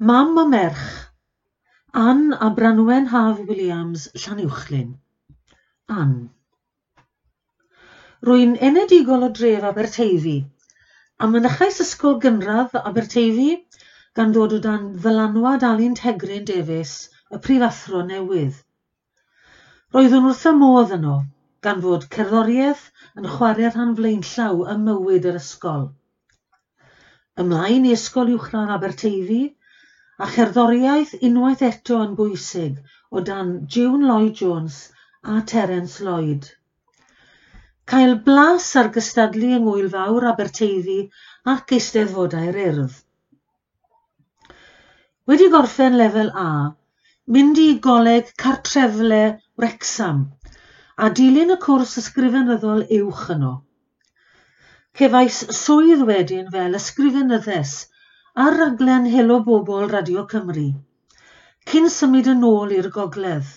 Mam a merch Ann a Branwen Haf Williams Llanuwchllyn Ann Rwy'n enedigol o dref Aberteifi a mynychais Ysgol Gynradd Aberteifi gan ddod o dan ddylanwad Alun Tegrin Davies, y prifathro newydd. Roeddwn wrth y modd yno, gan fod cerddoriaeth yn chwarae rhan flaenllaw ym mywyd yr ysgol. Ymlaen i Ysgol Uwchradd Aberteifi, a cherddoriaeth unwaith eto yn bwysig o dan June Lloyd-Jones a Terence Lloyd. Cael blas ar gystadlu yng Ngwylfawr Aberteifi ac eisteddfodau'r urdd. Wedi gorffen lefel A, mynd i goleg cartrefle Wrexham a dilyn y cwrs ysgrifenyddol uwch yno. Cefais swydd wedyn fel ysgrifenyddes ar raglen Helo Bobol Radio Cymru cyn symud yn ôl i'r gogledd.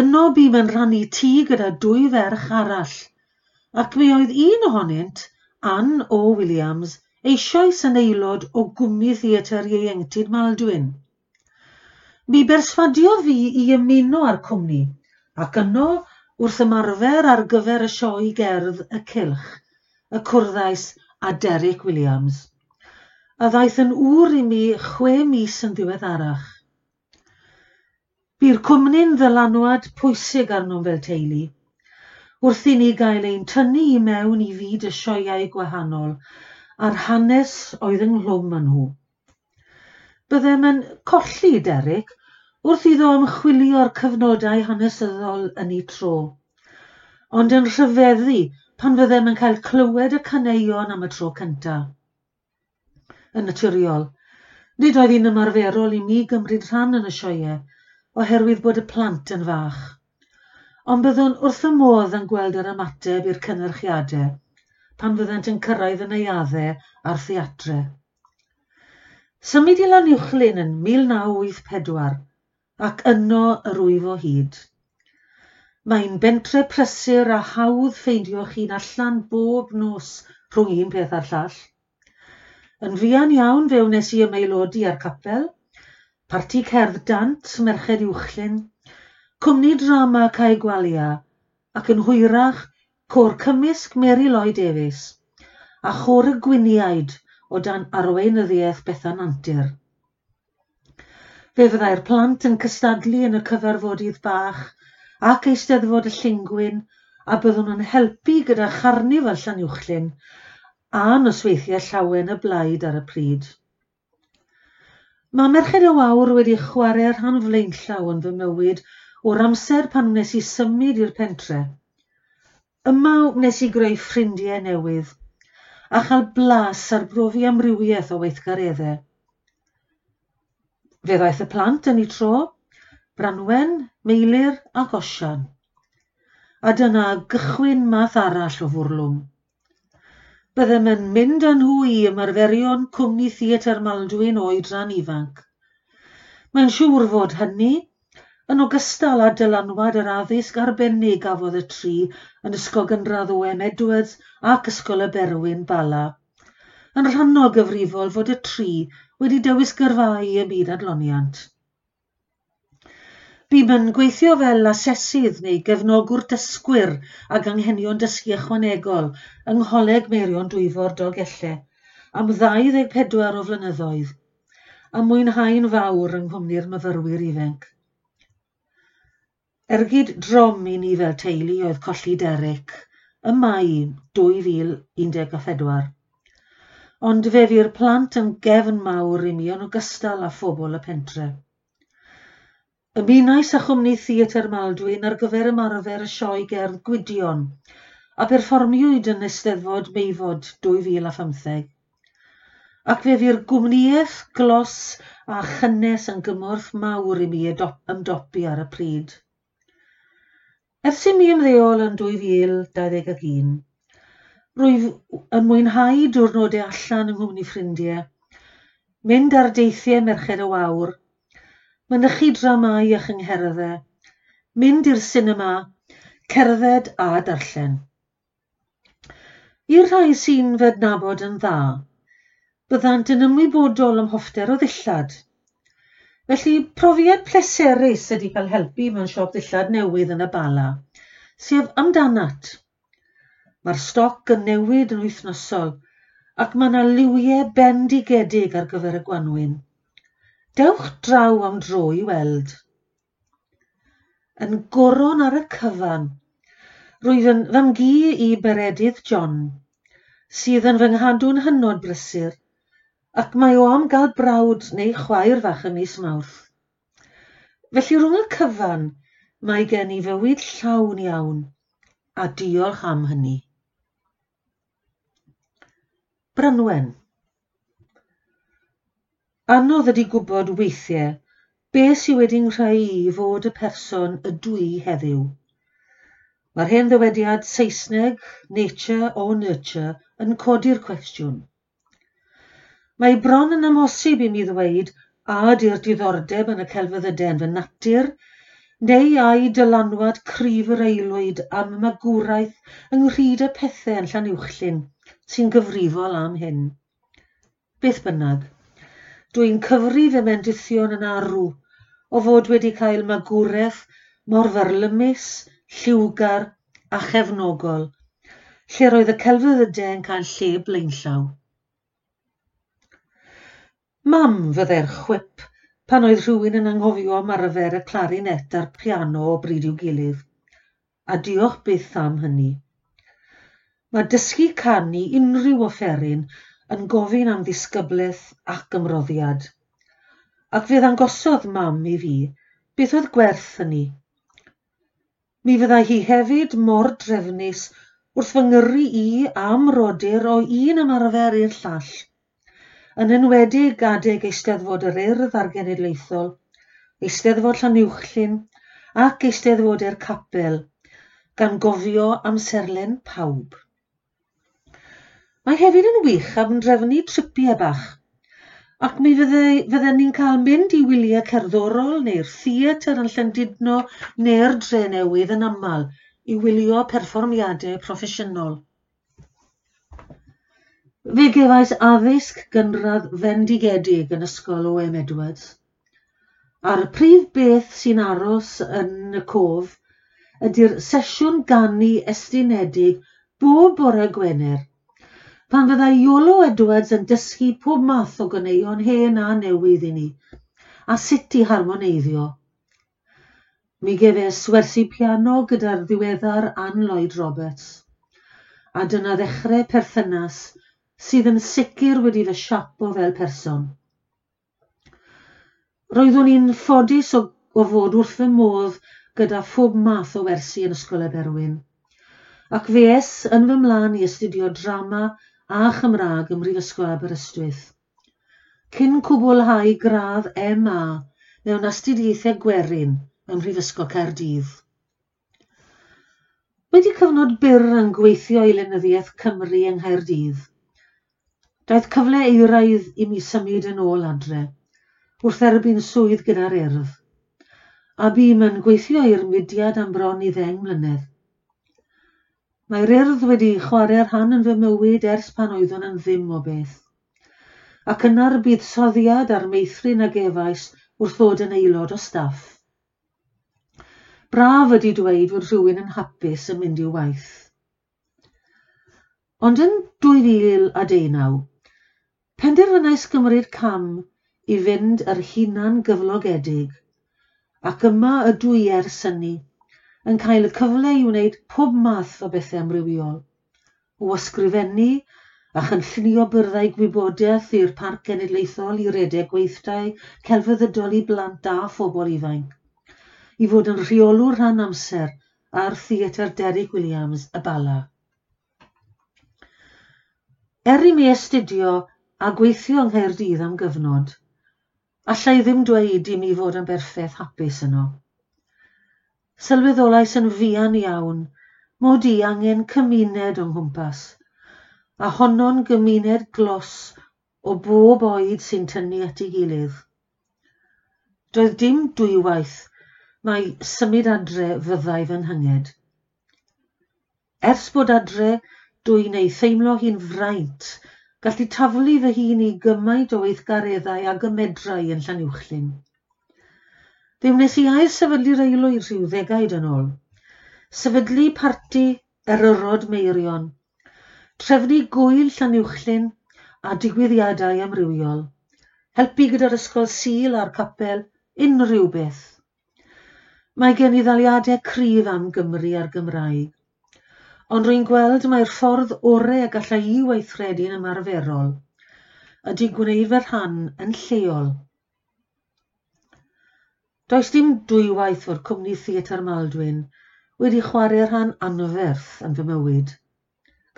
Yno bu mewn rhannu tŷ gyda dwy ferch arall ac mi oedd un ohonynt, Ann O. Williams, eisoes yn aelod o gwmni theatr ieuenctid Maldwyn. Mi berswadio fi i ymuno â'r cwmni ac yno wrth ymarfer ar gyfer y sioe gerdd Y Cylch, y cwrddais a Derek Williams a ddaeth yn ŵr i mi chwe mis yn ddiweddarach. Bu'r cwmni'n ddylanwad pwysig arnom fel teulu, wrth i ni gael ein tynnu i mewn i fyd y sioiau gwahanol a'r hanes oedd ynghlwm yn nhw. Byddem yn colli Derek wrth iddo ymchwilio'r cyfnodau hanesyddol yn ei tro, ond yn rhyfeddu pan fyddem yn cael clywed y caneuon am y tro cyntaf yn naturiol. Nid oedd hi'n ymarferol i mi gymryd rhan yn y sioe, oherwydd bod y plant yn fach. Ond byddwn wrth y modd yn gweld yr ymateb i'r cynnyrchiadau, pan fyddant yn cyrraedd yn eiaddau a'r theatre. Symud i lan uwchlyn yn 1984 ac yno yr wyf o hyd. Mae'n bentre prysur a hawdd ffeindio chi'n allan bob nos rhwng un peth a'r llall. Yn fuan iawn fe wnes i ymaelodi ar capel, parti cerdd dant Merched uwchlyn, cwmni drama Cae Gwalia ac yn hwyrach cwr Cymysg Mary Lloyd Davies a chwr y Gwyniaid o dan arweinyddiaeth Bethan Antur. Fe fyddai'r plant yn cystadlu yn y cyfarfodydd bach ac eisteddfod y Llingwyn a byddwn yn helpu gyda charnifal Llanuwchlyn a nosweithiau llawen y blaid ar y pryd. Mae Merched y Wawr wedi chwarae rhan flaenllaw yn fy mywyd o'r amser pan wnes i symud i'r pentre. Yma wnes i greu ffrindiau newydd a chael blas ar brofi amrywiaeth o weithgareddau. Fe ddaeth y plant yn ei tro, Branwen, Meilir a gosian. A dyna gychwyn math arall o fwrlwm. Byddem yn mynd â nhw i ymarferion cwmni Theatr Maldwyn oedran ifanc. Mae'n siŵr fod hynny, yn ogystal â dylanwad yr addysg arbennig gafodd y tri yn Ysgol Gynradd Owen Edwards ac Ysgol y Berwyn Bala, yn rhannol gyfrifol fod y tri wedi dewis gyrfau y byd adloniant. Bym yn gweithio fel asesydd neu gefnogwr dysgwyr ag anghenion dysgu ychwanegol yng Ngholeg Meirion Dwyfor Dolgellau am ddau ddeg pedwar o flynyddoedd a mwynhau'n fawr yng Nghwmni'r Myfyrwyr ifanc. Ergyd drom i ni fel teulu oedd colli Derek ym Mai 2014. Ond fe fu'r plant yn gefn mawr i mi yn ogystal â phobl y pentre. Ymunais â chwmni Theatr Maldwyn ar gyfer ymarfer y sioe gerdd Gwydion a perfformiwyd yn Eisteddfod Meifod dwy fil a phymtheg ac fe fu'r gwmnïaeth, glos a chynnes yn gymorth mawr i mi ymdopi ar y pryd. Ers i mi ymddeol yn 2021, rwyf yn mwynhau diwrnodau allan yng Nghymru Ffrindiau, mynd ar deithiau Merched y Wawr mynychu dramâu a chyngherddau, mynd i'r sinema, cerdded a darllen. I'r rhai sy'n fy adnabod yn dda, byddant yn ymwybodol am hoffter o ddillad. Felly profiad pleserus ydy cael helpu mewn siop ddillad newydd yn y bala, sef amdanat. Mae'r stoc yn newid yn wythnosol ac mae yna liwiau bendigedig ar gyfer y gwanwyn. Dewch draw am dro i weld. Yn goron ar y cyfan rwyf yn fy i Beredydd John, sydd yn fy nghadw'n hynod brysur, ac mae o am gael brawd neu chwaer fach ym mis Mawrth. Felly rhwng y cyfan mae gen i fywyd llawn iawn, a diolch am hynny. Brynwen Anodd ydy gwybod weithiau be sydd wedi'n rhai i fod y person ydw i heddiw. Mae'r hen ddywediad Saesneg nature or nurture yn codi'r cwestiwn. Mae bron yn amhosib i mi ddweud a ydy'r diddordeb yn y celfyddydau yn fy natur neu a'i dylanwad cryf yr aelwyd am magwraeth ynghyd y pethau yn Llanuwchlyn sy'n gyfrifol am hyn. Beth bynnag. Dwi'n cyfri fy mendithion yn arw o fod wedi cael magwraeth mor fyrlymus, lliwgar a chefnogol, lle roedd y celfyddydau yn cael lle blaenllaw. Mam fyddai'r chwip pan oedd rhywun yn anghofio am arfer y clarinet a'r piano o bryd i'w gilydd. A diolch byth am hynny. Mae dysgu canu unrhyw offeryn yn gofyn am ddisgyblaeth ac ymroddiad, ac fe ddangosodd mam i fi beth oedd gwerth hynny. Mi fyddai hi hefyd mor drefnus wrth fy ngyrru i am rodyr o un ymarfer i'r llall, yn enwedig adeg Eisteddfod yr Urdd a'r Genedlaethol, Eisteddfod Llanuwchlyn ac Eisteddfod i'r Capel, gan gofio amserlen pawb. Mae hefyd yn wych am drefnu tripiau bach, ac mi fydden ni'n cael mynd i wyliau cerddorol neu'r theatr yn Llandudno neu'r Dre Newydd yn aml i wylio perfformiadau proffesiynol. Fe gefais addysg gynradd fendigedig yn ysgol OM Edwards. A'r prif beth sy'n aros yn y cof ydy'r sesiwn ganu estynedig bob bore Gwener pan fyddai Iolo Edwards yn dysgu pob math o ganeuon hen a newydd i ni, a sut i harmoneiddio. Mi gef swersi piano gyda'r ddiweddar Ann Lloyd Roberts a dyna ddechrau perthynas sydd yn sicr wedi fy siapo fel person. Roeddwn i'n ffodus o, o fod wrth fy modd gyda phob math o wersi yn Ysgol Eberwyn, ac fe es yn fy mlaen i astudio drama a Chymraeg ym Mhrifysgol Aberystwyth. Cyn cwblhau gradd MA mewn astudiaethau gwerin ym Mhrifysgol Caerdydd. Wedi cyfnod byr yn gweithio i Lenyddiaeth Cymru yng Nghaerdydd, daeth cyfle eiraidd i mi symud yn ôl adre, wrth erbyn swydd gyda'r urdd, a bu yn gweithio i'r mudiad am bron i ddeng mlynedd Mae'r Urdd wedi chwarae'r rhan yn fy mywyd ers pan oeddwn yn ddim o beth, ac yna'r buddsoddiad ar meithrin a gefais wrth fod yn aelod o staff. Braf ydy dweud fod rhywun yn hapus yn mynd i'w waith. Ond yn 2019, penderfynais gymryd cam i fynd yr hunan gyflogedig ac yma ydw i ers hynny yn cael y cyfle i wneud pob math o bethau amrywiol. O ysgrifennu a chynllunio byrddau gwybodaeth i'r Parc Genedlaethol i redeg gweithdai, i blant a phobl ifanc. I fod yn rheolwr rhan amser a'r Theatr Derek Williams y Bala. Er i mi astudio a gweithio yng Nghaerdydd am gyfnod, allai ddim dweud i mi fod yn berffaith hapus yno. Sylweddolais yn fuan iawn mod i angen cymuned o'n nghwmpas, a honno'n gymuned glos o bob oed sy'n tynnu at ei gilydd. Doedd dim dwywaith mae symud adre fyddai fy nghynged. Ers bod adre, dwi'n ei theimlo hi'n fraint, gallu taflu fy hun i gymaint o weithgareddau a gymedrau yn Llanuwchllyn. Fe wnes i ail sefydlu'r aelwyd rhyw ddegaid yn ôl. Sefydlu parti Eryrod Meirion, trefnu gwyl Llanuwchlyn a digwyddiadau amrywiol, helpu gyda'r ysgol sil a'r capel, unrhyw beth. Mae gen i ddaliadau cryf am Gymru a'r Gymraeg, ond rwy'n gweld mae'r ffordd orau y gallai i weithredu'n ymarferol. Ydy gwneud fy rhan yn lleol. Does dim dwywaith o'r cwmni Theatr Maldwyn wedi chwarae rhan anferth yn fy mywyd,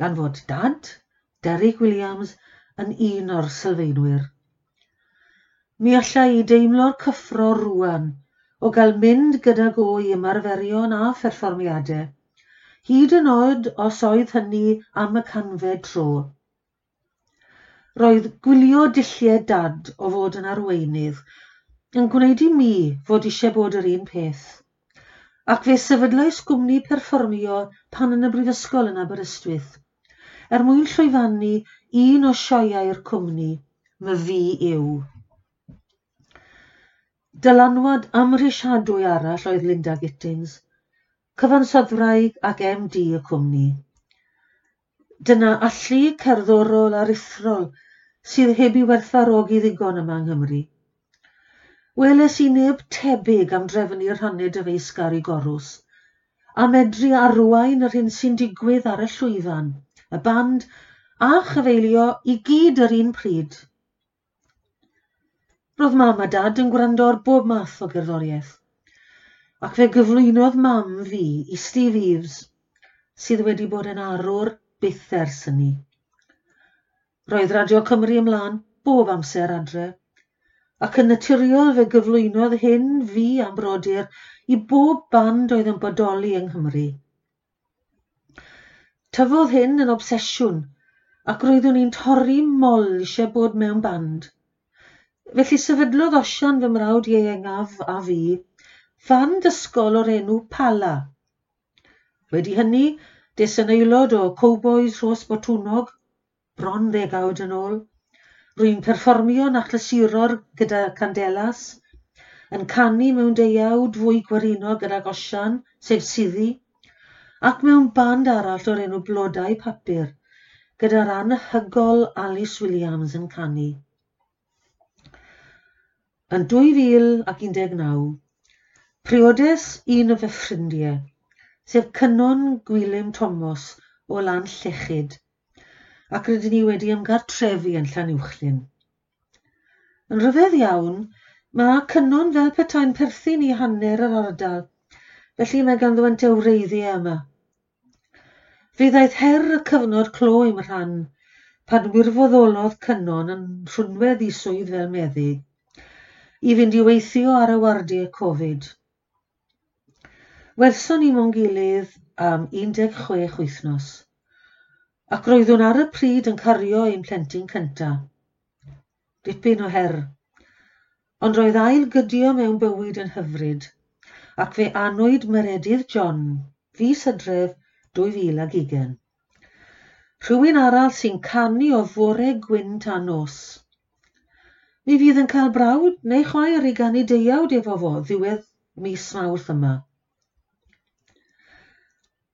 gan fod dad, Derek Williams, yn un o'r sylfaenwyr. Mi allai i deimlo'r cyffro rŵan o gael mynd gyda go i ymarferion a pherfformiadau, hyd yn oed os oedd hynny am y canfed tro. Roedd gwylio dulliau dad o fod yn arweinydd yn gwneud i mi fod eisiau bod yr un peth, ac fe sefydlais gwmni perfformio pan yn y brifysgol yn Aberystwyth, er mwyn llwyfannu un o sioiau'r cwmni, my Fi Yw. Dylanwad amhrisiadwy arall oedd Linda Gittins, cyfansoddwraig ac MD y cwmni. Dyna allu cerddorol aruthrol sydd heb i werthfarogi ddigon yma yng Nghymru. Weles i neb tebyg am drefnu rhannau dyfeisgar i gorws, a medru arwain yr hyn sy'n digwydd ar y llwyfan, y band a chyfeilio i gyd yr un pryd. Roedd mam a dad yn gwrando ar bob math o gerddoriaeth, ac fe gyflwynodd mam fi i Steve Eves, sydd wedi bod yn arwr byth ers hynny. Roedd Radio Cymru ymlaen bob amser adre, ac yn naturiol fe gyflwynodd hyn fi am brodyr i bob band oedd yn bodoli yng Nghymru. Tyfodd hyn yn obsesiwn ac roeddwn i'n torri mol eisiau bod mewn band. Felly sefydlodd osian fy mrawd ieuengaf a fi fan dysgol o'r enw Pala. Wedi hynny, des yn aelod o Cowboys Rhos Botwnog, bron ddegawd yn ôl, Rwy'n perfformio achlysuror gyda Candelas, yn canu mewn deiawd fwy gwarinol gyda gosian, sef Siddi, ac mewn band arall o'r enw Blodau Papur, gyda'r anhygol Alice Williams yn canu. Yn 2019, priodes un o fy ffrindiau, sef Cynon Gwilym Thomas o Lan Llechyd, ac rydyn ni wedi ymgartrefu yn Llanuwchlyn. Yn rhyfedd iawn, mae Cynon fel petai'n perthyn i hanner yr ardal, felly mae ganddo yn tewreiddiau yma. Fe ddaeth her y cyfnod clo im rhan, pan wirfoddolodd Cynon yn rhwnwedd i swydd fel meddu, i fynd i weithio ar y wardiau Covid. Welson ni mewn gilydd am 16 wythnos ac roeddwn ar y pryd yn cario ein plentyn cynta. Dipyn o her. Ond roedd ail gydio mewn bywyd yn hyfryd, ac fe anwyd Meredydd John, fis hydref 2020. Rhywun arall sy'n canu o fore gwyn tan nos. Mi fydd yn cael brawd neu chwaer i gannu deiawd efo fo ddiwedd mis mawrth yma.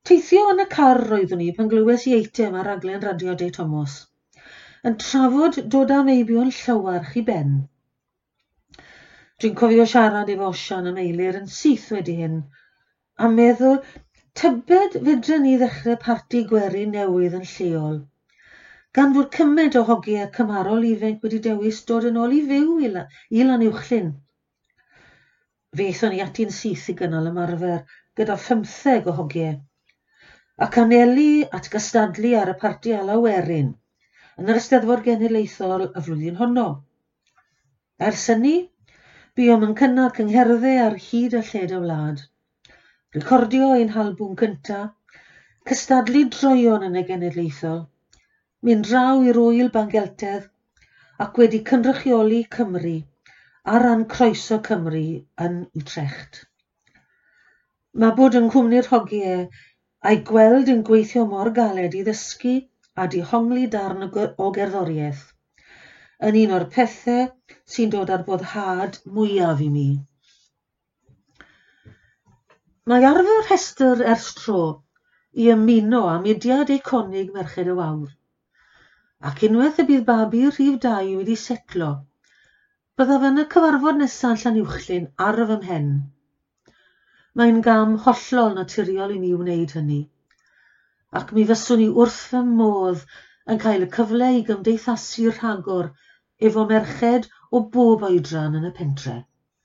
Teithio yn y car roeddwn i pan glywes i eitem ar raglen radio De Thomas, yn trafod dod am eibion llywarch i ben. Dwi'n cofio siarad efo Osian am eilir yn syth wedi hyn, a meddwl tybed fedrwn ni ddechrau parti gweri newydd yn lleol gan fod cymaint o hogiau cymarol ifanc wedi dewis dod yn ôl i fyw i, la, i lan uwchlyn. Fethon ni ati'n syth i gynnal ymarfer gyda phymtheg o hogiau ac anelu at gystadlu ar y Parti Ala Werin yn yr Eisteddfod Genedlaethol y flwyddyn honno. Ers hynny, buom yn cynnal cyngherddau ar hyd y lled y wlad, recordio ein halbwm cyntaf, cystadlu droion yn y genedlaethol, mynd draw i'r wyl Bangeltedd ac wedi cynrychioli Cymru ar ran croeso Cymru yn Utrecht. Mae bod yn cwmni'r hogiau a'i gweld yn gweithio mor galed i ddysgu a dehongli darn o gerddoriaeth, yn un o'r pethau sy'n dod ar boddhad mwyaf i mi. Mae arfer rhestr ers tro i ymuno â mudiad eiconig Merched y Wawr, ac unwaith y bydd babi rhif dau wedi setlo, byddaf yn y cyfarfod nesaf Llanuwchllyn ar fy mhen Mae'n gam hollol naturiol i ni wneud hynny, ac mi fyswn i wrth fy modd yn cael y cyfle i gymdeithasu rhagor efo merched o bob oedran yn y pentre.